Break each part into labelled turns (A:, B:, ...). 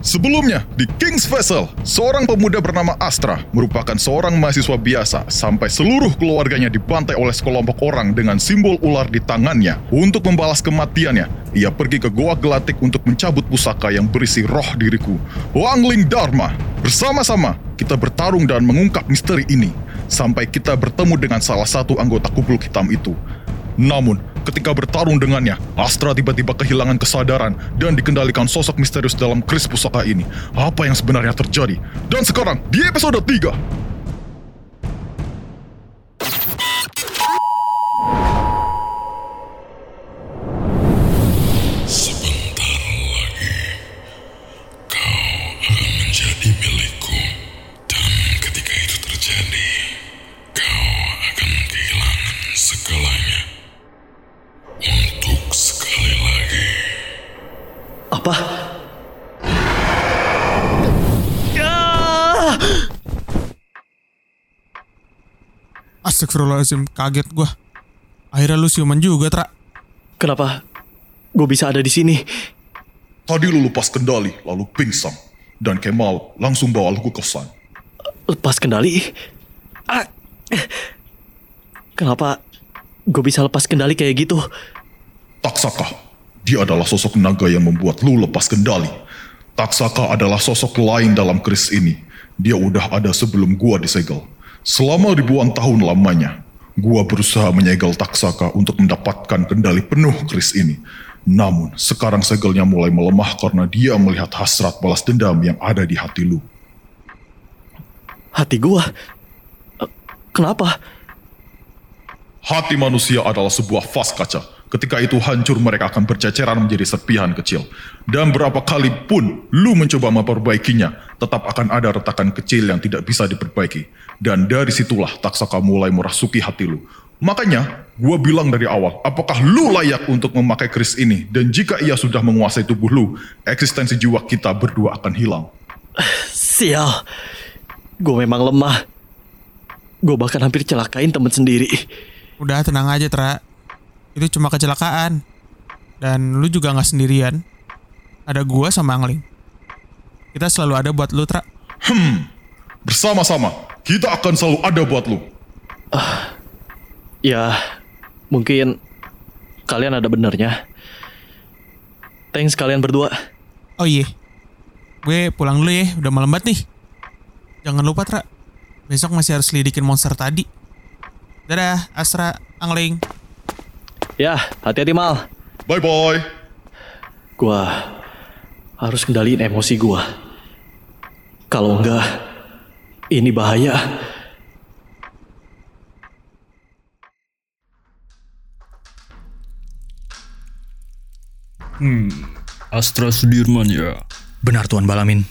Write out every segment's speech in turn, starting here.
A: Sebelumnya, di King's Vessel, seorang pemuda bernama Astra merupakan seorang mahasiswa biasa sampai seluruh keluarganya dibantai oleh sekelompok orang dengan simbol ular di tangannya. Untuk membalas kematiannya, ia pergi ke Goa Gelatik untuk mencabut pusaka yang berisi roh diriku, Wangling Dharma. Bersama-sama, kita bertarung dan mengungkap misteri ini, sampai kita bertemu dengan salah satu anggota kubluk hitam itu. Namun, ketika bertarung dengannya, Astra tiba-tiba kehilangan kesadaran dan dikendalikan sosok misterius dalam kris pusaka ini. Apa yang sebenarnya terjadi? Dan sekarang, di episode 3,
B: Astagfirullahaladzim, kaget gua. Akhirnya lu siuman juga, Tra.
C: Kenapa gue bisa ada di sini?
A: tadi lu lepas kendali lalu pingsan. Dan Kemal langsung bawa lu ke kosan.
C: Lepas kendali? Ah! Kenapa gue bisa lepas kendali kayak gitu?
A: Taksaka, dia adalah sosok naga yang membuat lu lepas kendali. Taksaka adalah sosok lain dalam keris ini. Dia udah ada sebelum gua disegel. Selama ribuan tahun lamanya, gua berusaha menyegel Taksaka untuk mendapatkan kendali penuh keris ini. Namun, sekarang segelnya mulai melemah karena dia melihat hasrat balas dendam yang ada di hati lu.
C: Hati gue? Eh, Kenapa?
A: Hati manusia adalah sebuah vas kaca. Ketika itu hancur, mereka akan berceceran menjadi serpihan kecil. Dan berapa kali pun lu mencoba memperbaikinya, tetap akan ada retakan kecil yang tidak bisa diperbaiki. Dan dari situlah taksaka mulai merasuki hati lu. Makanya, gua bilang dari awal, apakah lu layak untuk memakai keris ini? Dan jika ia sudah menguasai tubuh lu, eksistensi jiwa kita berdua akan hilang.
C: Sial. Gue memang lemah. Gue bahkan hampir celakain temen sendiri.
B: Udah tenang aja, Tra. Itu cuma kecelakaan. Dan lu juga nggak sendirian. Ada gua sama Angling. Kita selalu ada buat lu, Tra.
A: Bersama-sama, kita akan selalu ada buat lu.
C: Ya, mungkin kalian ada benernya. Thanks kalian berdua.
B: Oh iya. Gue pulang dulu ya, udah malam banget nih. Jangan lupa, Tra. Besok masih harus lidikin monster tadi. Dadah, Astra, Angling.
C: Ya, hati-hati Mal.
A: Bye-bye.
C: Gua harus kendaliin emosi gua. Kalau enggak, ini bahaya.
D: Astra Sudirman ya.
E: Benar Tuan Balamin.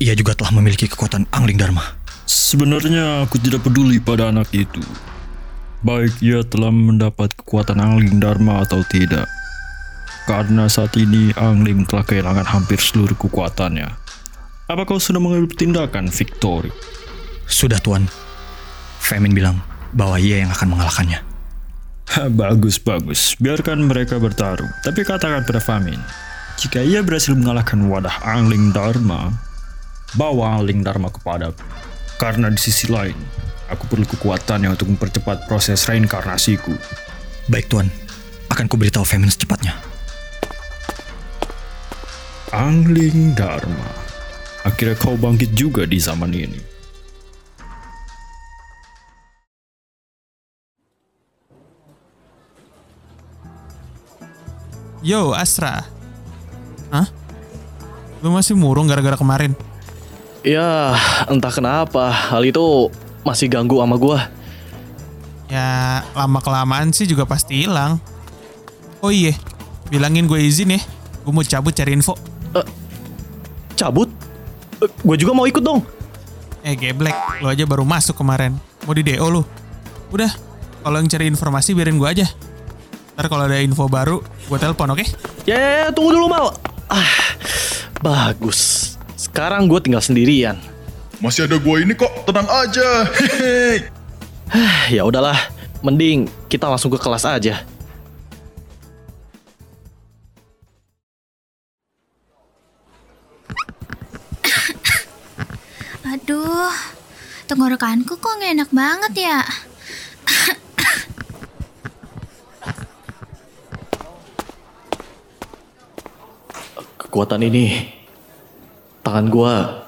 E: Ia juga telah memiliki kekuatan Angling Dharma.
D: Sebenarnya aku tidak peduli pada anak itu. Baik ia telah mendapat kekuatan Angling Dharma atau tidak. Karena saat ini Angling telah kehilangan hampir seluruh kekuatannya. Apa kau sudah mengambil tindakan, Victory?
E: Sudah Tuan. Femin bilang bahwa ia yang akan mengalahkannya.
D: Ha, bagus, bagus. Biarkan mereka bertarung. Tapi katakan pada Famin, jika ia berhasil mengalahkan wadah Angling Dharma, bawa Angling Dharma kepadaku. Karena di sisi lain, aku perlu kekuatannya untuk mempercepat proses reinkarnasiku.
E: Baik Tuan, akan kuberitahu Femin secepatnya.
D: Angling Dharma. Akhirnya kau bangkit juga di zaman ini.
B: Yo, Astra. Hah? Lu masih murung gara-gara kemarin?
C: Ya, entah kenapa hal itu masih ganggu sama gua.
B: Ya, lama-kelamaan sih juga pasti hilang. Oh iya, bilangin gue izin ya. Gue mau cabut cari info.
C: Cabut? Eh, Gua juga mau ikut dong.
B: Eh, geblek. Lo aja baru masuk kemarin. Mau di DO lu. Udah, kalau yang cari informasi biarin gue aja. Ntar kalau ada info baru, gue telepon, oke?
C: Ya, ya, ya, tunggu dulu Mal. Ah, bagus. Sekarang gue tinggal sendirian.
A: Masih ada gua ini kok, tenang aja. Hehehe.
C: Ya udahlah, mending kita langsung ke kelas aja.
F: Aduh, tenggorokanku kok nggak enak banget ya.
C: Kekuatan ini, tangan gua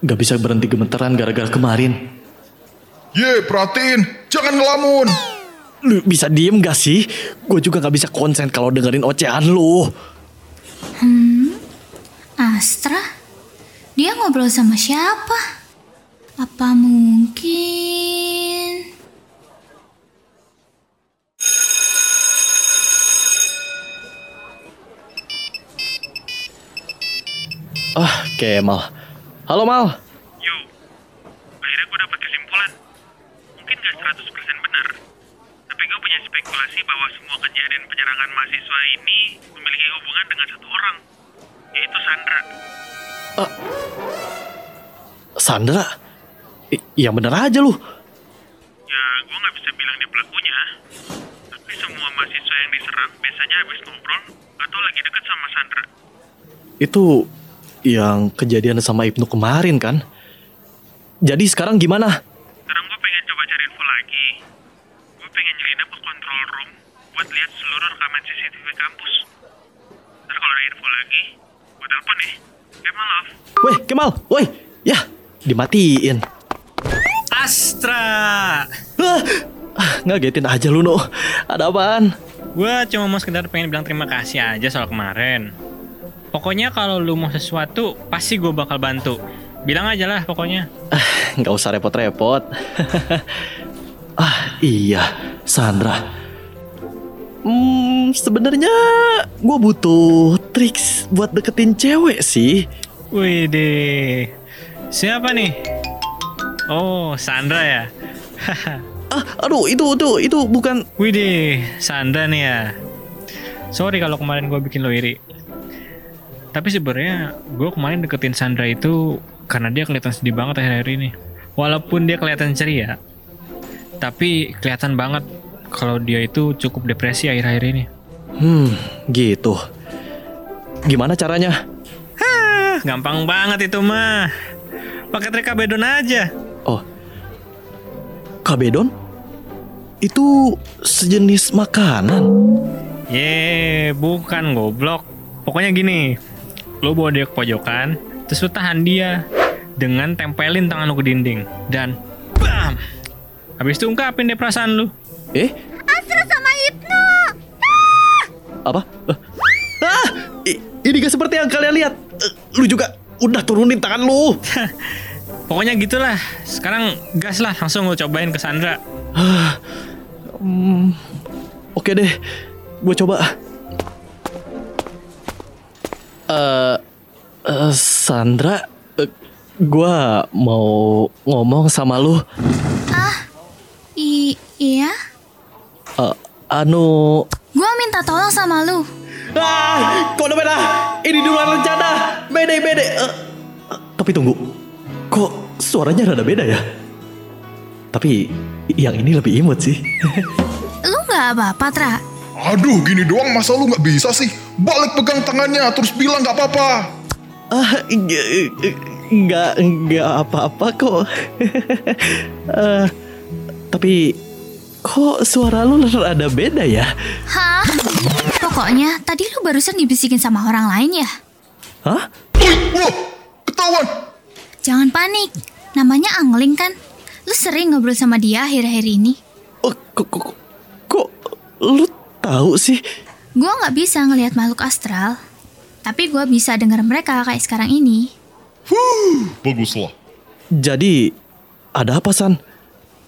C: gak bisa berhenti gemeteran gara-gara kemarin.
A: Ye, perhatiin, jangan ngelamun.
C: Lu bisa diem gak sih? Gue juga gak bisa konsen kalau dengerin ocehan lu.
F: Astra? Dia ngobrol sama siapa? Apa mungkin...
C: Ah, Kemal. Halo Mal.
G: Yo, akhirnya gue dapat kesimpulan. Mungkin gak 100% benar, tapi gue punya spekulasi bahwa semua kejadian penyerangan mahasiswa ini memiliki hubungan dengan satu orang, yaitu Sandra.
C: Sandra? I- yang bener aja lu.
G: Ya, gue nggak bisa bilang dia pelakunya, tapi semua mahasiswa yang diserang biasanya habis ngobrol atau lagi deket sama Sandra.
C: Itu yang kejadian sama Ibnu kemarin kan? Jadi sekarang gimana?
G: Sekarang gue pengen coba cari info lagi. Gue pengen nyelinap ke control room buat lihat seluruh rekaman CCTV kampus. Ntar kalau ada info lagi, gue telepon nih. Kemal off.
C: Weh, Kemal, woi, ya, dimatiin.
H: Astra.
C: Ah, ah, ngagetin aja lu, no. Ada apaan?
H: Gue cuma mau sekedar pengen bilang terima kasih aja soal kemarin. Pokoknya kalau lu mau sesuatu, pasti gue bakal bantu. Bilang aja lah pokoknya.
C: Ah, nggak usah repot-repot. ah, iya, Sandra. Hmm, sebenarnya gue butuh triks buat deketin cewek sih.
H: Wih deh. Siapa nih? Oh, Sandra ya.
C: Ah, aduh, itu itu itu bukan.
H: Wih deh, Sandra nih ya. Sorry kalau kemarin gue bikin lo iri. Tapi sebenarnya gue kemarin deketin Sandra itu karena dia kelihatan sedih banget akhir-akhir ini. Walaupun dia kelihatan ceria, tapi kelihatan banget kalau dia itu cukup depresi akhir-akhir ini.
C: Hmm, gitu. Gimana caranya?
H: Hah, gampang banget itu mah. Pakai trik kabedon aja.
C: Oh, kabedon? Itu sejenis makanan.
H: Ye, bukan goblok. Pokoknya gini, lo bawa dia ke pojokan, terus lo tahan dia dengan tempelin tangan lo ke dinding dan bam. Habis itu ungkapin deh perasaan lu.
C: Eh,
F: Astra sama Ibnu!
C: apa? Eh, Ah, i- ini gak seperti yang kalian lihat. Eh, Lu juga udah turunin tangan lu.
H: Pokoknya gitulah. Sekarang gas lah, langsung lo cobain ke Sandra.
C: Hmm, oke deh, gue coba. Eh, eh, Sandra, eh, gue mau ngomong sama lu.
F: I iya?
C: Eh, anu,
F: Gua minta tolong sama lu.
C: ah, kok udah beda? Ini di luar rencana. Bede, bede. Eh, eh, tapi tunggu, kok suaranya rada beda ya? Tapi yang ini lebih imut sih.
F: Lu nggak apa-apa, Tra?
A: Aduh, gini doang masa lu nggak bisa sih? Balik pegang tangannya, terus bilang nggak apa-apa.
C: Ah, enggak, enggak, enggak apa-apa kok. Eh, tapi kok suara lu rada beda ya?
F: Hah? Pokoknya tadi lu barusan dibisikin sama orang lain ya?
C: Hah?
A: Wih, wah, ketahuan.
F: Jangan panik. Namanya Angling kan? Lu sering ngobrol sama dia akhir-akhir ini.
C: Oh, kok, kok, kok, kok lu tahu sih?
F: Gua nggak bisa ngelihat makhluk astral. Tapi gua bisa dengar mereka kayak sekarang ini.
A: Baguslah.
C: Jadi ada apa San?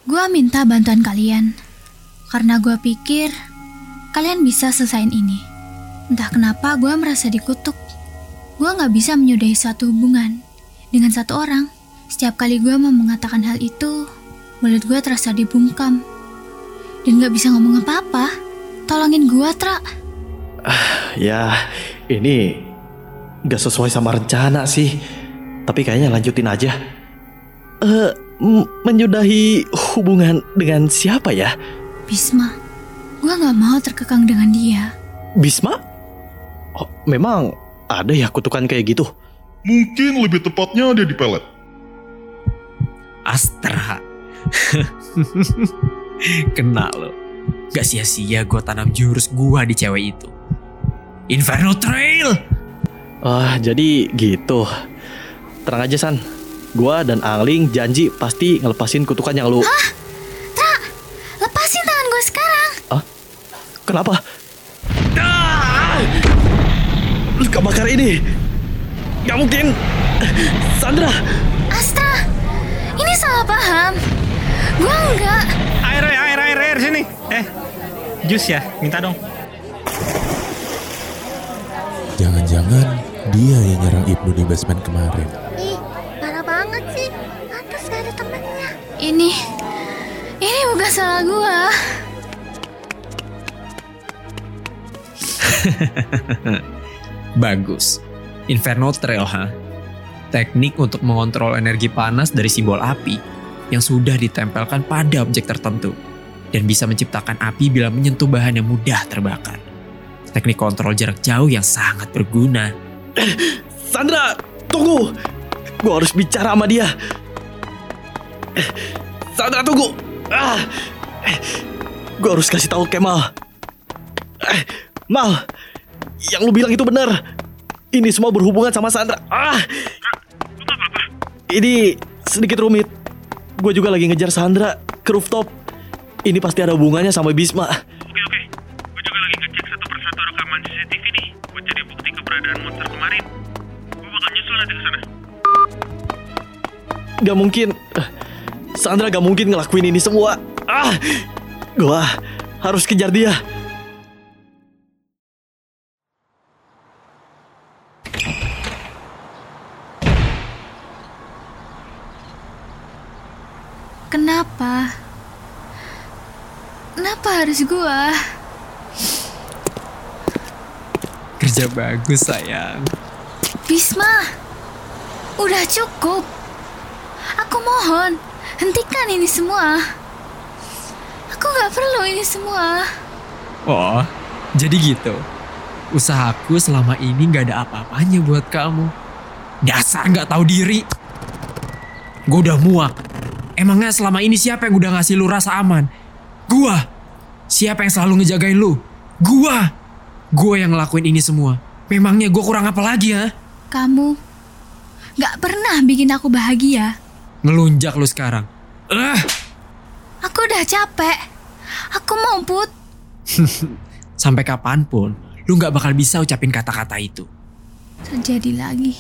F: Gua minta bantuan kalian. Karena gua pikir kalian bisa selesain ini. Entah kenapa gua merasa dikutuk. Gua nggak bisa menyudahi suatu hubungan dengan satu orang. Setiap kali gua mau mengatakan hal itu, mulut gua terasa dibungkam. Dan nggak bisa ngomong apa-apa. Tolongin gua, Tra.
C: Ya, ini gak sesuai sama rencana sih. Tapi kayaknya lanjutin aja. Eh, m- menyudahi hubungan dengan siapa ya?
F: Bisma, gua nggak mau terkekang dengan dia.
C: Bisma? Oh, memang ada ya kutukan kayak gitu?
A: Mungkin lebih tepatnya dia dipelet.
I: Astra. Kena lo. Gak sia-sia gue tanam jurus gua di cewek itu. Inferno Trail!
C: Ah, jadi gitu. Tenang aja San. Gua dan Angling janji pasti ngelepasin kutukan yang lu.
F: Tra, lepasin tangan gue sekarang.
C: Kenapa? Ah! Kebakar ini. Gak mungkin. Sandra,
F: Astra, ini salah paham. Gue enggak.
H: Air, sini. Eh, jus ya, minta dong.
J: Jangan-jangan dia yang nyerang Ibnu di basement kemarin.
K: Ih, parah banget sih. Pantas gak ada temennya.
F: Ini, ini bukan salah gue.
I: Bagus. Inferno Trail, ha? Teknik untuk mengontrol energi panas dari simbol api yang sudah ditempelkan pada objek tertentu dan bisa menciptakan api bila menyentuh bahan yang mudah terbakar. Teknik kontrol jarak jauh yang sangat berguna.
C: Sandra, tunggu. Gua harus bicara sama dia. Sandra, tunggu. Ah. Gua harus kasih tahu Kemal. Eh, Mal, yang lu bilang itu benar. Ini semua berhubungan sama Sandra. Ah. Ini sedikit rumit. Gue juga lagi ngejar Sandra ke rooftop. Ini pasti ada hubungannya sama Bisma.
G: Oke oke, gue juga lagi ngecek satu persatu rekaman CCTV nih buat jadi bukti keberadaan monster kemarin. Gue bakal nyusul nanti ke sana.
C: Gak mungkin. Eh, Sandra gak mungkin ngelakuin ini semua. Ah, gua harus kejar dia.
F: Kenapa? Kenapa harus gue?
I: Kerja bagus, sayang.
F: Bisma, udah cukup. Aku mohon, hentikan ini semua. Aku gak perlu ini semua.
I: Oh, jadi gitu. Usahaku selama ini gak ada apa-apanya buat kamu. Dasar gak tahu diri. Gue udah muak. Emangnya selama ini siapa yang udah ngasih lu rasa aman? Gua. Siapa yang selalu ngejagain lu? Gua. Gua yang ngelakuin ini semua. Memangnya gue kurang apa lagi ya?
F: Kamu gak pernah bikin aku bahagia.
I: Ngelunjak lu sekarang. Eh,
F: Aku udah capek. Aku mau put.
I: sampai kapan pun lu gak bakal bisa ucapin kata-kata itu.
F: Terjadi lagi.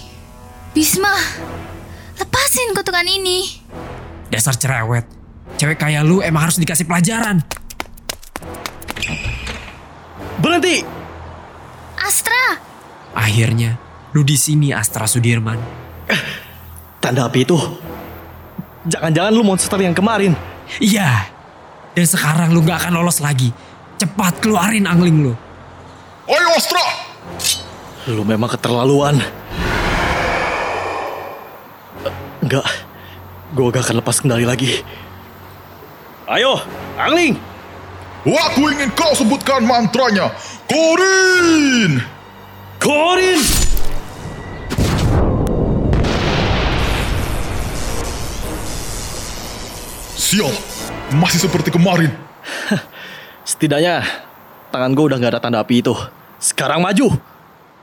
F: Bisma, lepasin kutukan ini.
I: Dasar cerewet. Cewek kayak lu emang harus dikasih pelajaran.
C: Berhenti!
F: Astra,
I: Akhirnya, lu di sini Astra Sudirman.
C: Tanda api itu. Jangan-jangan lu monster yang kemarin.
I: Iya. Dan sekarang lu gak akan lolos lagi. Cepat keluarin angling lu.
A: Ayo Astra!
C: Lu memang keterlaluan. Eh, Enggak. Gue gak akan lepas kendali lagi. Ayo, Angling!
A: Aku ingin kau sebutkan mantranya. Korin!
C: Korin!
A: Sial, masih seperti kemarin.
C: Setidaknya, tangan gue udah gak ada tanda api itu. Sekarang maju!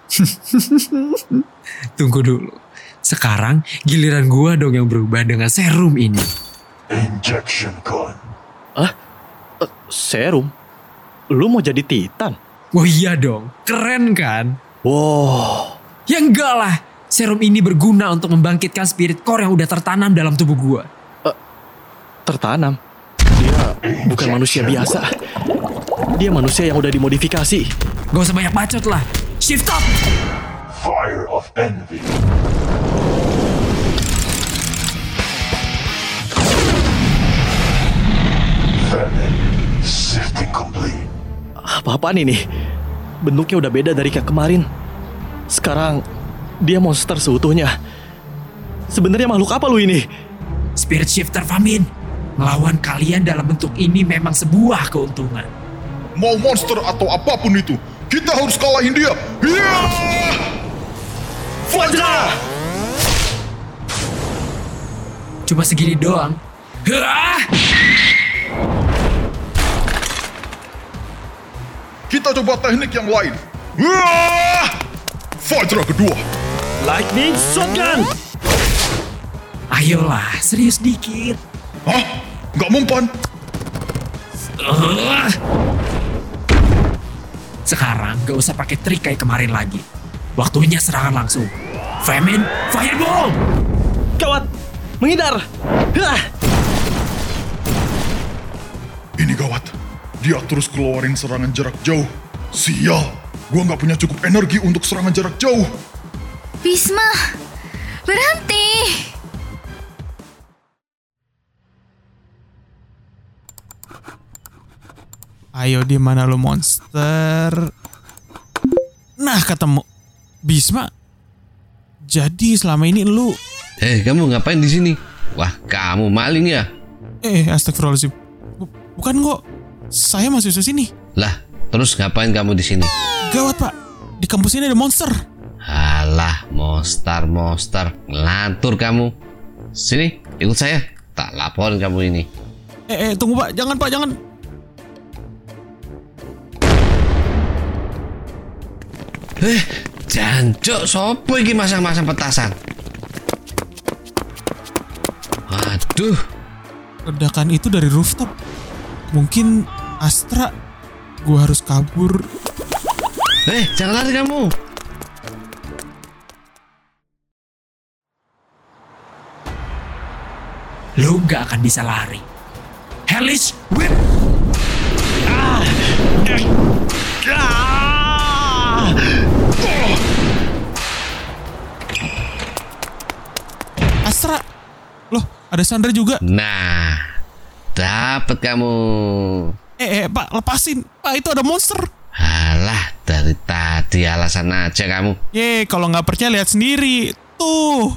I: Tunggu dulu. Sekarang giliran gua dong yang berubah dengan serum ini.
J: Injection gun.
C: Ah, eh, serum? Lu mau jadi Titan?
I: Wah iya dong, keren kan?
C: Wow,
I: Ya enggak lah. Serum ini berguna untuk membangkitkan spirit core yang udah tertanam dalam tubuh gua.
C: tertanam. Dia bukan manusia biasa. Dia manusia yang udah dimodifikasi.
I: Gak usah banyak bacot lah. Shift up!
J: Fire of envy.
C: Apa-apaan ini? Bentuknya udah beda dari kayak kemarin. Sekarang dia monster seutuhnya. Sebenarnya makhluk apa lu ini?
I: Spirit Shifter Famin. Melawan kalian dalam bentuk ini memang sebuah keuntungan.
A: Mau monster atau apa pun itu, kita harus kalahin dia. Iya!
C: Fajra!
I: Cuma segini doang. Hah!
A: Kita coba teknik yang lain. Wah! Fajra kedua.
C: Lightning shotgun.
I: Ayolah, serius dikit.
A: Hah? Nggak mempan?
I: Ugh. Sekarang gak usah pakai trik kayak kemarin lagi. Waktunya serangan langsung. Famine, fireball!
C: Gawat. Menghindar. Hah.
A: Ini gawat. Dia terus keluarin serangan jarak jauh. Sial. Gua nggak punya cukup energi untuk serangan jarak jauh.
F: Bisma, berhenti.
B: Ayo di mana lu monster? Nah ketemu Bisma. Jadi selama ini lu
L: Eh, kamu ngapain di sini? Wah, kamu maling ya?
B: eh astagfirullahaladzim. Bu- Bukan kok. Saya masih di sini.
L: Lah, terus ngapain kamu di sini?
B: Gawat pak. Di kampus ini ada monster.
L: Alah, monster, monster, ngelantur kamu. Sini, ikut saya. Tak laporin kamu ini.
B: Eh, eh tunggu pak. Jangan pak jangan.
L: Eh, jancuk, sopo iki masang-masang petasan? Waduh,
B: Ledakan itu dari rooftop. Mungkin Astra. Gua harus kabur.
L: eh, jangan lari kamu.
I: Lu gak akan bisa lari. Hellish Whip!
B: Astra. Loh, ada Sandra juga.
L: Nah, dapat kamu.
B: Eh, eh, Pak, lepasin. Pak, itu ada monster.
L: Alah, dari tadi alasan aja kamu.
B: Ye, kalau nggak percaya lihat sendiri. Tuh.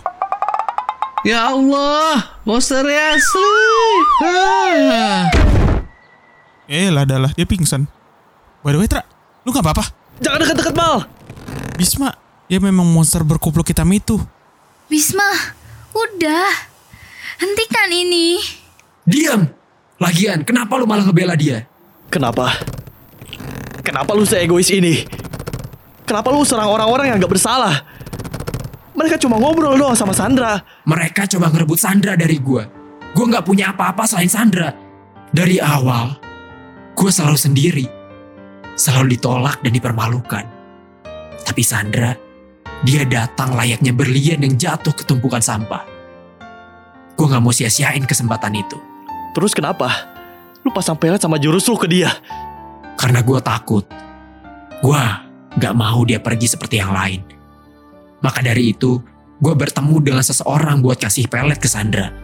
L: Ya Allah, monster asli. Ah.
B: Eh, lah adalah dia pingsan. By the way, Tra, lu nggak apa-apa?
C: Jangan dekat-dekat Mal.
B: Bisma, dia memang monster berkupluk hitam itu.
F: Bisma, udah. Hentikan ini.
I: Diam! Lagian, kenapa lu malah ngebela dia?
C: Kenapa? Kenapa lu seegois ini? Kenapa lu serang orang-orang yang gak bersalah? Mereka cuma ngobrol doang sama Sandra.
I: Mereka coba ngerebut Sandra dari gua. Gua nggak punya apa-apa selain Sandra. Dari awal, gua selalu sendiri. Selalu ditolak dan dipermalukan. Tapi Sandra, dia datang layaknya berlian yang jatuh ke tumpukan sampah. Gua nggak mau sia-siain kesempatan itu.
C: Terus kenapa? Lu pasang pelet sama jurus lu ke dia.
I: Karena gua takut. Gua nggak mau dia pergi seperti yang lain. Maka dari itu, gue bertemu dengan seseorang buat kasih pelet ke Sandra.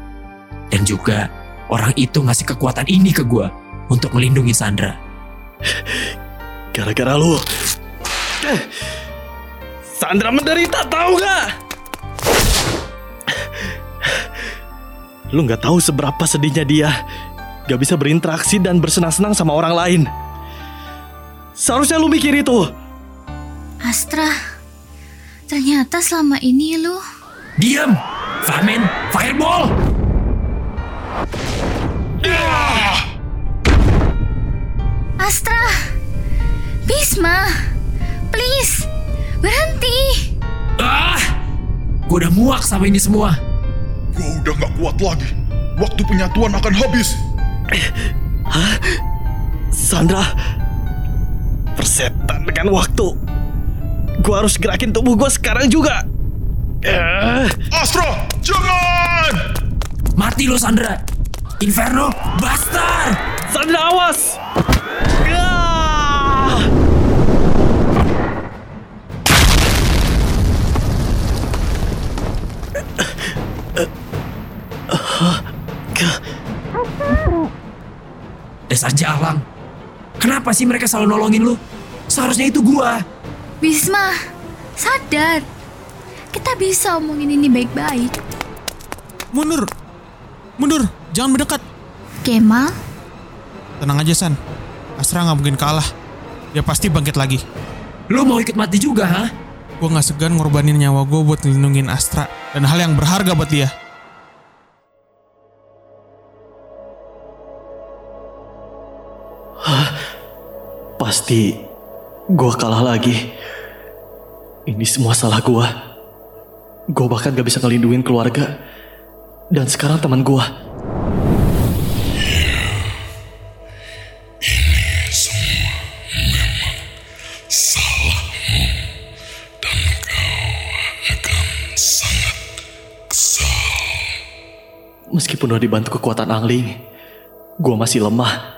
I: Dan juga orang itu ngasih kekuatan ini ke gue untuk melindungi Sandra.
C: Gara-gara lu. Eh, Sandra menderita tahu gak? Lu nggak tahu seberapa sedihnya dia. Gak bisa berinteraksi dan bersenang-senang sama orang lain. Seharusnya lu mikir itu.
F: Astra, ternyata selama ini lu...
I: Diam! Famine, fireball!
F: Astra! Bisma! Please! Berhenti!
I: Ah! Gue udah muak sama ini semua.
A: Gua udah nggak kuat lagi. Waktu penyatuan akan habis.
C: Sandra, persetan dengan waktu. Gua harus gerakin tubuh gua sekarang juga. Eh,
A: Astra, jangan!
I: Mati lo Sandra! Inferno, Buster!
C: Sandra awas!
I: Dasar jalang. Kenapa sih mereka selalu nolongin lu? Seharusnya itu gua.
F: Bisma, sadar. Kita bisa omongin ini baik-baik.
B: Mundur. Mundur, jangan mendekat.
F: Kemal,
B: Tenang aja, San. Astra nggak mungkin kalah. Dia pasti bangkit lagi.
I: Lu mau ikut mati juga, ha?
B: Gue nggak segan ngorbanin nyawa gue buat ngelindungin Astra dan hal yang berharga buat dia.
C: Pasti gue kalah lagi. Ini semua salah gue. Gue bahkan gak bisa ngelindungin keluarga. Dan sekarang teman gue. Meskipun udah dibantu kekuatan Angling, gue masih lemah.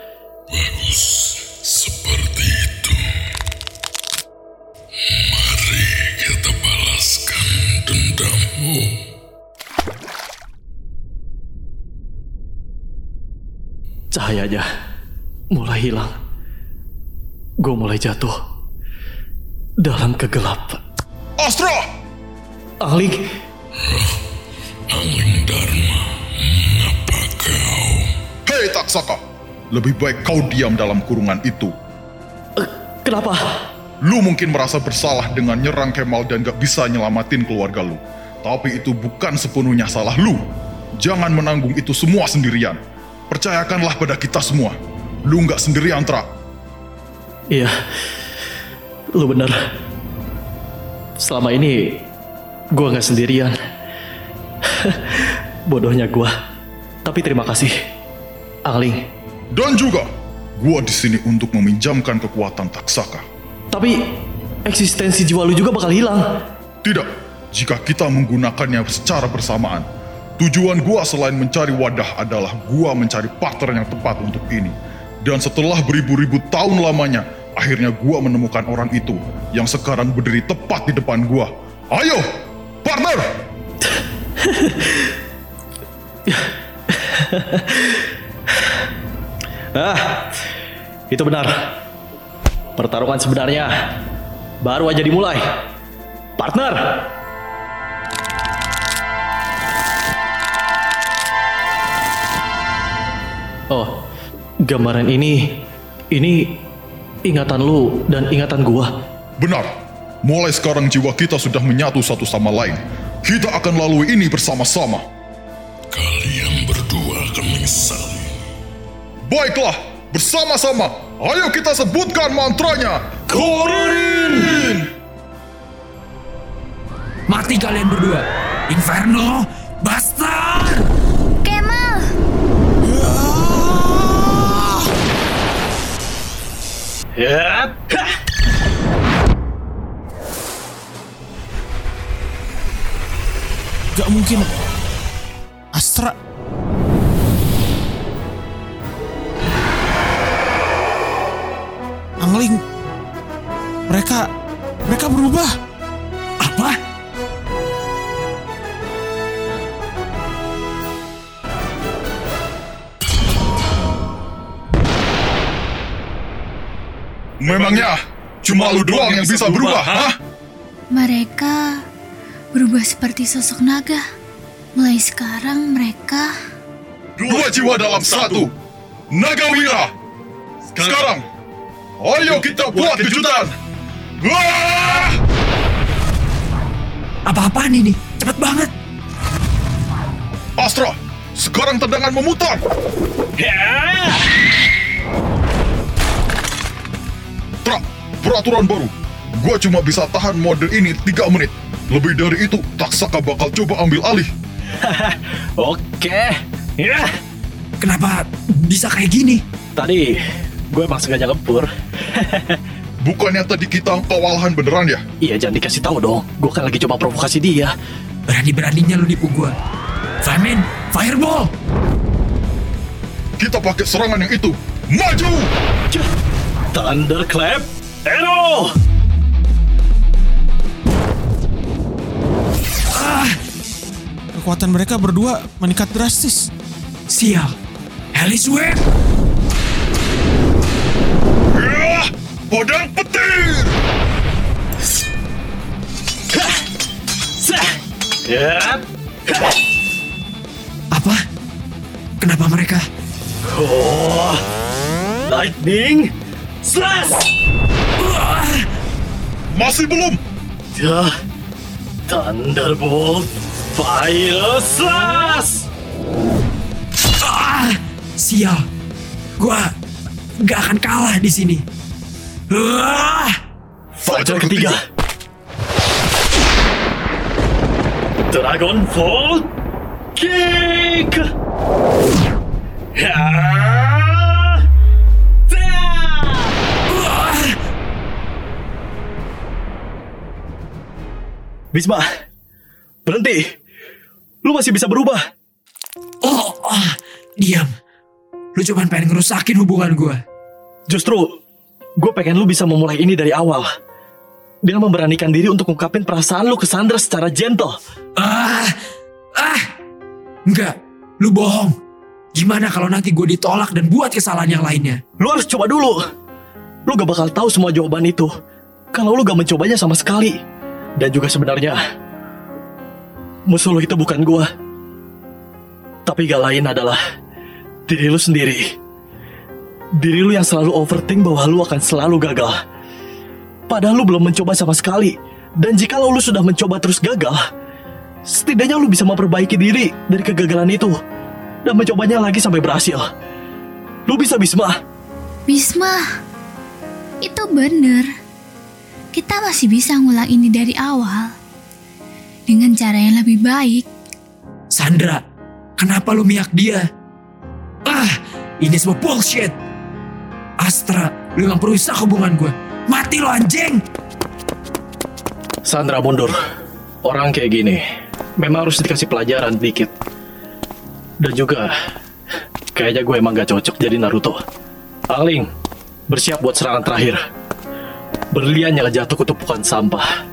C: Cahayanya mulai hilang. Gue mulai jatuh dalam kegelapan.
A: Astra!
C: Angling,
M: Angling Dharma, mengapa kau?
A: Hei Taksaka, lebih baik kau diam dalam kurungan itu.
C: kenapa?
A: Lu mungkin merasa bersalah dengan nyerang Kemal dan gak bisa nyelamatin keluarga lu. Tapi itu bukan sepenuhnya salah lu. Jangan menanggung itu semua sendirian. Percayakanlah pada kita semua. Lu gak sendirian, Tra.
C: Iya, lu bener. Selama ini gue nggak sendirian. Bodohnya gue. Tapi terima kasih, Angling.
A: Dan juga, gua di sini untuk meminjamkan kekuatan Taksaka.
C: Tapi eksistensi jiwa lu juga bakal hilang.
A: Tidak, jika kita menggunakannya secara bersamaan. Tujuan gua selain mencari wadah adalah gua mencari partner yang tepat untuk ini. Dan setelah beribu-ribu tahun lamanya, akhirnya gua menemukan orang itu yang sekarang berdiri tepat di depan gua. Ayo, partner!
C: Ah, itu benar. Pertarungan sebenarnya baru aja dimulai. Partner! Oh, gambaran ini, ini ingatan lu dan ingatan gua.
A: Benar, mulai sekarang jiwa kita sudah menyatu satu sama lain. Kita akan lalui ini bersama-sama.
M: Kalian berdua akan menyesali.
A: Baiklah, bersama-sama, ayo kita sebutkan mantranya. Korin!
I: Mati kalian berdua. Inferno, Bastard!
B: Gak mungkin. Astra. Angling. Mereka mereka berubah.
A: Memangnya cuma lu doang yang bisa berubah, hah?
F: Mereka berubah seperti sosok naga. Mulai sekarang mereka
A: Dua jiwa dalam satu. Nagawira. Sekarang, ayo kita buat kejutan. Wah!
I: Apa-apaan ini? Cepet banget.
A: Astra, sekarang tendangan memutar. Tra, peraturan baru. Gua cuma bisa tahan mode ini 3 menit. Lebih dari itu, Taksaka bakal coba ambil alih.
C: Oke. Ya.
I: Kenapa bisa kayak gini?
C: Tadi gue emang sengaja lempur.
A: Bukannya tadi kita kewalahan beneran ya?
C: Iya jangan dikasih tahu dong. Gue kan lagi coba provokasi dia.
I: Berani-beraninya lu nipu gua. Famine, fireball!
A: Kita pakai serangan yang itu. Maju!
C: Thunderclap
I: Ah,
B: Kekuatan mereka berdua meningkat drastis.
I: sial. Alice Web!
A: Ya, pedang petir!
I: Apa? Kenapa mereka?
C: Oh, lightning slash.
A: Masih belum.
C: Ya, Thunderbolt Fire Slash.
I: Ah, sial. Gua gak akan kalah di sini. Ah,
C: Fajar ketiga. Dragon Fall Kick. Ya. Bisma, berhenti. Lu masih bisa berubah.
I: Oh, ah, diam. Lu cuman pengen ngerusakin hubungan gua.
C: Justru, gue pengen lu bisa memulai ini dari awal. Dengan memberanikan diri untuk ngungkapin perasaan lu ke Sandra secara gentle.
I: Ah, ah, enggak, lu bohong. Gimana kalau nanti gue ditolak dan buat kesalahan yang lainnya?
C: Lu harus coba dulu. Lu gak bakal tahu semua jawaban itu. Kalau lu gak mencobanya sama sekali. Dan juga sebenarnya, musuh lu itu bukan gua. Tapi gak lain adalah diri lu sendiri. Diri lu yang selalu overthink bahwa lu akan selalu gagal. Padahal lu belum mencoba sama sekali. Dan jika lu sudah mencoba terus gagal, setidaknya lu bisa memperbaiki diri dari kegagalan itu. Dan mencobanya lagi sampai berhasil. Lu bisa Bisma.
F: Bisma, itu bener. Kita masih bisa ngulang ini dari awal. Dengan cara yang lebih baik.
I: Sandra, kenapa lu miak dia? Ah, ini semua bullshit. Astra, lu yang perusak hubungan gue. Mati lo anjing!
C: Sandra mundur. Orang kayak gini memang harus dikasih pelajaran dikit. Dan juga kayaknya gue emang gak cocok jadi Naruto. Angling, bersiap buat serangan terakhir. Berlian yang jatuh ke tumpukan sampah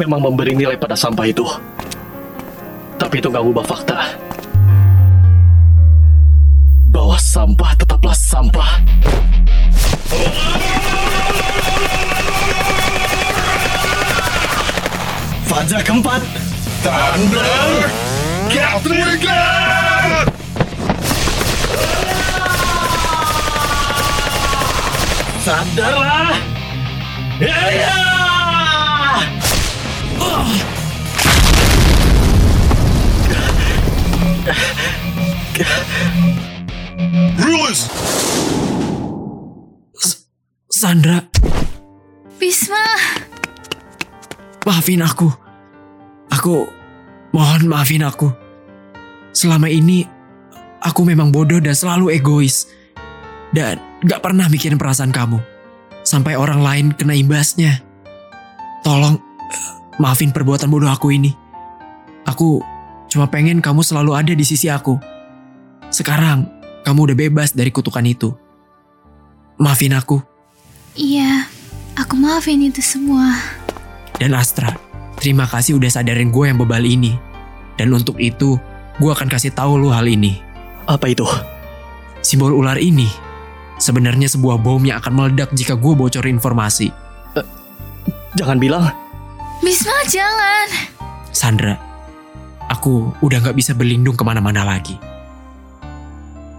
C: memang memberi nilai pada sampah itu. Tapi itu gak ngubah fakta. Bahwa sampah tetaplah sampah. Fajar keempat. Thunder Gatlingan! Sadarlah!
A: Release!
I: Sandra,
F: Bisma,
I: maafin aku. Aku mohon maafin aku. Selama ini aku memang bodoh dan selalu egois. Dan gak pernah mikirin perasaan kamu. Sampai orang lain kena imbasnya. Tolong maafin perbuatan bodoh aku ini. Aku cuma pengen kamu selalu ada di sisi aku. Sekarang kamu udah bebas dari kutukan itu. Maafin aku.
F: iya, aku maafin itu semua.
I: Dan Astra, terima kasih udah sadarin gue yang bebal ini. Dan untuk itu, gue akan kasih tahu lu hal ini.
C: Apa itu?
I: Simbol ular ini sebenarnya sebuah bom yang akan meledak jika gue bocorin informasi.
C: Jangan bilang.
F: Bisma, jangan.
I: Sandra, aku udah gak bisa berlindung ke mana-mana lagi.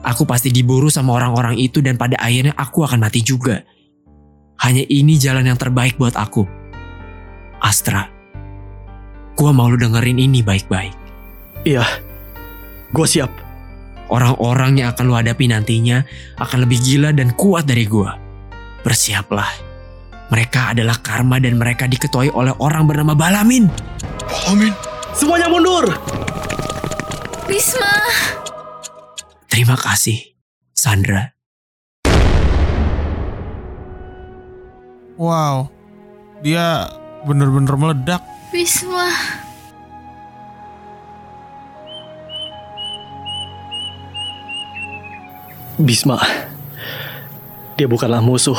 I: Aku pasti diburu sama orang-orang itu dan pada akhirnya aku akan mati juga. Hanya ini jalan yang terbaik buat aku. Astra, gua mau lu dengerin ini baik-baik.
C: Iya, gue siap.
I: Orang-orang yang akan lu hadapi nantinya akan lebih gila dan kuat dari gua. Bersiaplah. Mereka adalah karma dan mereka diketuai oleh orang bernama Balamin.
A: Balamin?
C: Semuanya mundur!
F: Bisma,
I: Terima kasih, Sandra.
B: Wow, dia bener-bener meledak.
F: Bisma.
C: Bisma. Dia bukanlah musuh.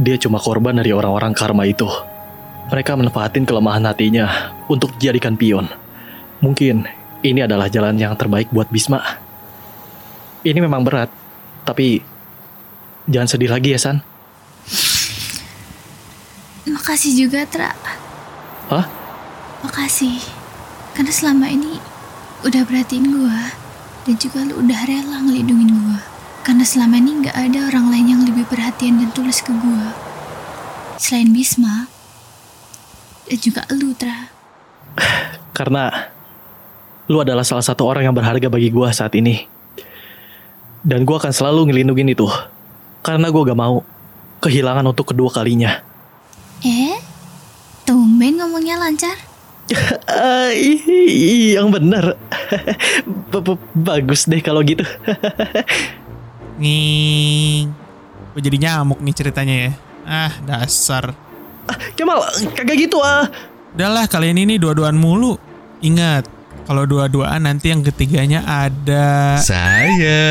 C: Dia cuma korban dari orang-orang karma itu. Mereka manfaatin kelemahan hatinya untuk dijadikan pion. Mungkin ini adalah jalan yang terbaik buat Bisma. Ini memang berat, tapi jangan sedih lagi ya San.
F: Makasih juga, Tra.
C: Hah?
F: Makasih. Karena selama ini udah perhatiin gue. Dan juga lu udah rela ngelindungin gue. Karena selama ini gak ada orang lain yang lebih perhatian dan tulus ke gue. Selain Bisma. Dan juga lu, Tra.
C: Karena lu adalah salah satu orang yang berharga bagi gua saat ini. Dan gua akan selalu ngelindungin itu. Karena gua gak mau kehilangan untuk kedua kalinya.
F: Eh? Tumben ngomongnya lancar.
C: I- yang benar. Bagus deh kalau gitu.
B: Nih, gue jadi nyamuk nih ceritanya ya. Ah, dasar.
C: Kemal, kagak gitu ah.
B: Udahlah, kalian ini dua-duaan mulu. Ingat, kalau dua-duaan nanti yang ketiganya ada...
L: Saya.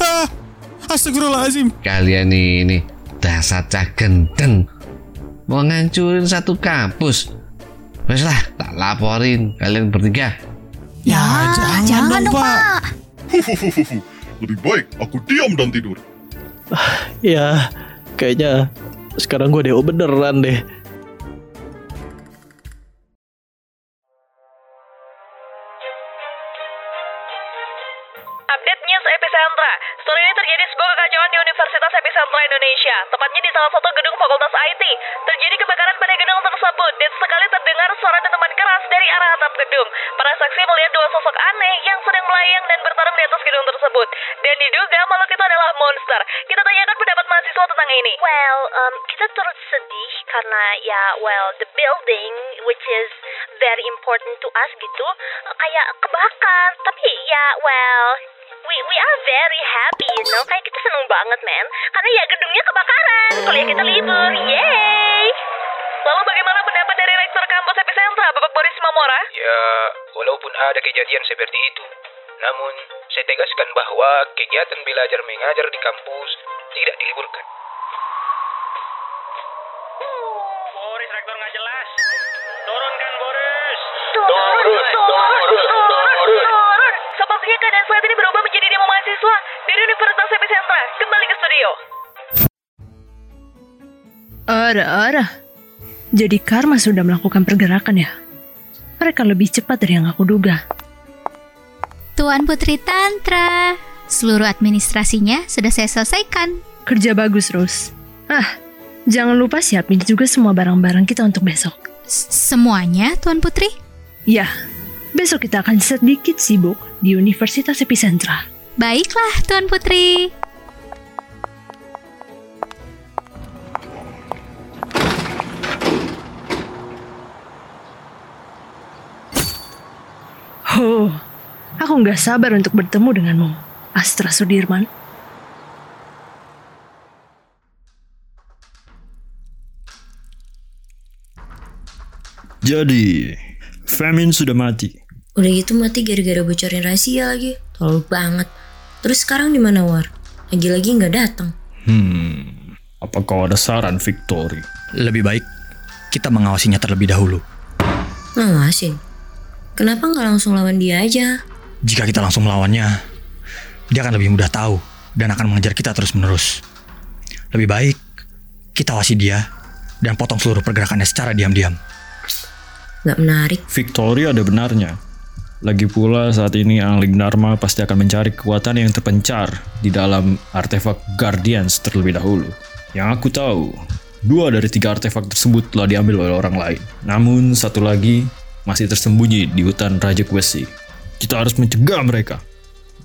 B: Ah, astagfirullahaladzim.
L: Kalian ini dasar cah gendeng. Mau ngancurin satu kampus. Wes lah, tak laporin kalian bertiga.
F: Ya, jangan, dong, Pak.
A: Lebih baik aku diam dan tidur.
C: Ya, kayaknya sekarang gue DO beneran deh.
N: Monster. Kita tanyakan pendapat mahasiswa tentang ini.
K: Well, um, kita turut sedih karena ya, well, the building which is very important to us gitu, kayak kebakar. Tapi ya, well, we we are very happy, you know. Kayak kita seneng banget, man. Karena ya gedungnya kebakaran. Kuliah kita libur, yay!
N: Lalu bagaimana pendapat dari Rektor Kampus Epicentra, Bapak Boris Mamora?
O: Ya, walaupun ada kejadian seperti itu, namun saya tegaskan bahwa kegiatan belajar mengajar di kampus tidak diliburkan.
H: Boris, rektor nggak jelas. Turunkan Boris.
N: Turun, turun, turun, turun. Sepertinya keadaan saat ini berubah menjadi demo mahasiswa dari Universitas Epicentra. Kembali ke studio.
P: Ara-ara. Jadi Karma sudah melakukan pergerakan ya? Mereka lebih cepat dari yang aku duga.
F: Tuan Putri Tantra. Seluruh administrasinya sudah saya selesaikan.
P: Kerja bagus, Rose. Ah, jangan lupa siapin juga semua barang-barang kita untuk besok.
F: Semuanya, Tuan Putri?
P: Ya, besok kita akan sedikit sibuk di Universitas Epicentra.
F: Baiklah, Tuan Putri.
P: Nggak sabar untuk bertemu denganmu, Astra Sudirman.
D: Jadi, Femin sudah mati.
Q: Udah gitu mati gara-gara bocorin rahasia lagi. Tolol banget. Terus sekarang di mana War? Lagi-lagi nggak datang.
D: Hmm, apakah ada saran Victory?
E: Lebih baik kita mengawasinya terlebih dahulu.
Q: Ngawasin. Kenapa nggak langsung lawan dia aja?
E: Jika kita langsung melawannya, dia akan lebih mudah tahu dan akan mengejar kita terus-menerus. Lebih baik kita awasi dia dan potong seluruh pergerakannya secara diam-diam.
Q: Nggak menarik.
D: Victory ada benarnya. Lagi pula saat ini Angling Dharma pasti akan mencari kekuatan yang terpencar di dalam artefak Guardians terlebih dahulu. Yang aku tahu, dua dari tiga artefak tersebut telah diambil oleh orang lain. Namun satu lagi masih tersembunyi di hutan Raja Kwesi. Kita harus mencegah mereka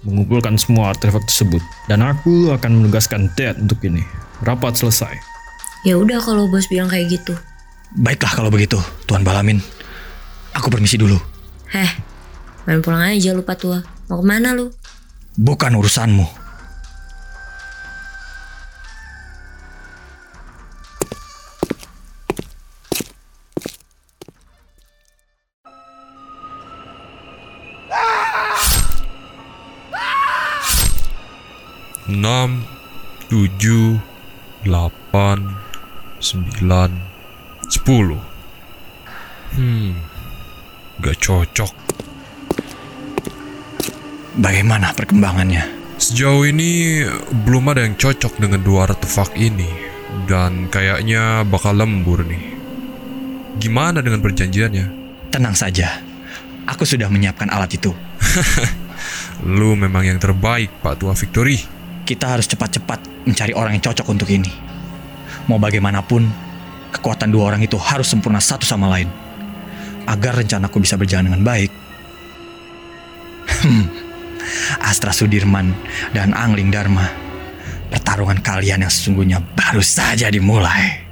D: mengumpulkan semua artefak tersebut. Dan aku akan menugaskan Ted untuk ini. Rapat selesai.
Q: Ya udah kalau bos bilang kayak gitu.
E: Baiklah kalau begitu, Tuan Balamin. Aku permisi dulu.
Q: Heh, main pulang aja lupa tua. Mau ke mana lu?
E: Bukan urusanmu.
R: Enam, tujuh, delapan, sembilan, sepuluh. Hmm, gak cocok.
E: Bagaimana perkembangannya?
R: Sejauh ini belum ada yang cocok dengan dua artefak ini dan kayaknya bakal lembur nih. Gimana dengan perjanjiannya?
E: Tenang saja, aku sudah menyiapkan alat itu.
R: Lu memang yang terbaik, Pak Tua Victory.
E: Kita harus cepat-cepat mencari orang yang cocok untuk ini. Mau bagaimanapun, kekuatan dua orang itu harus sempurna satu sama lain. Agar rencanaku bisa berjalan dengan baik. Hmm, Astra Sudirman dan Angling Dharma. Pertarungan kalian yang sesungguhnya baru saja dimulai.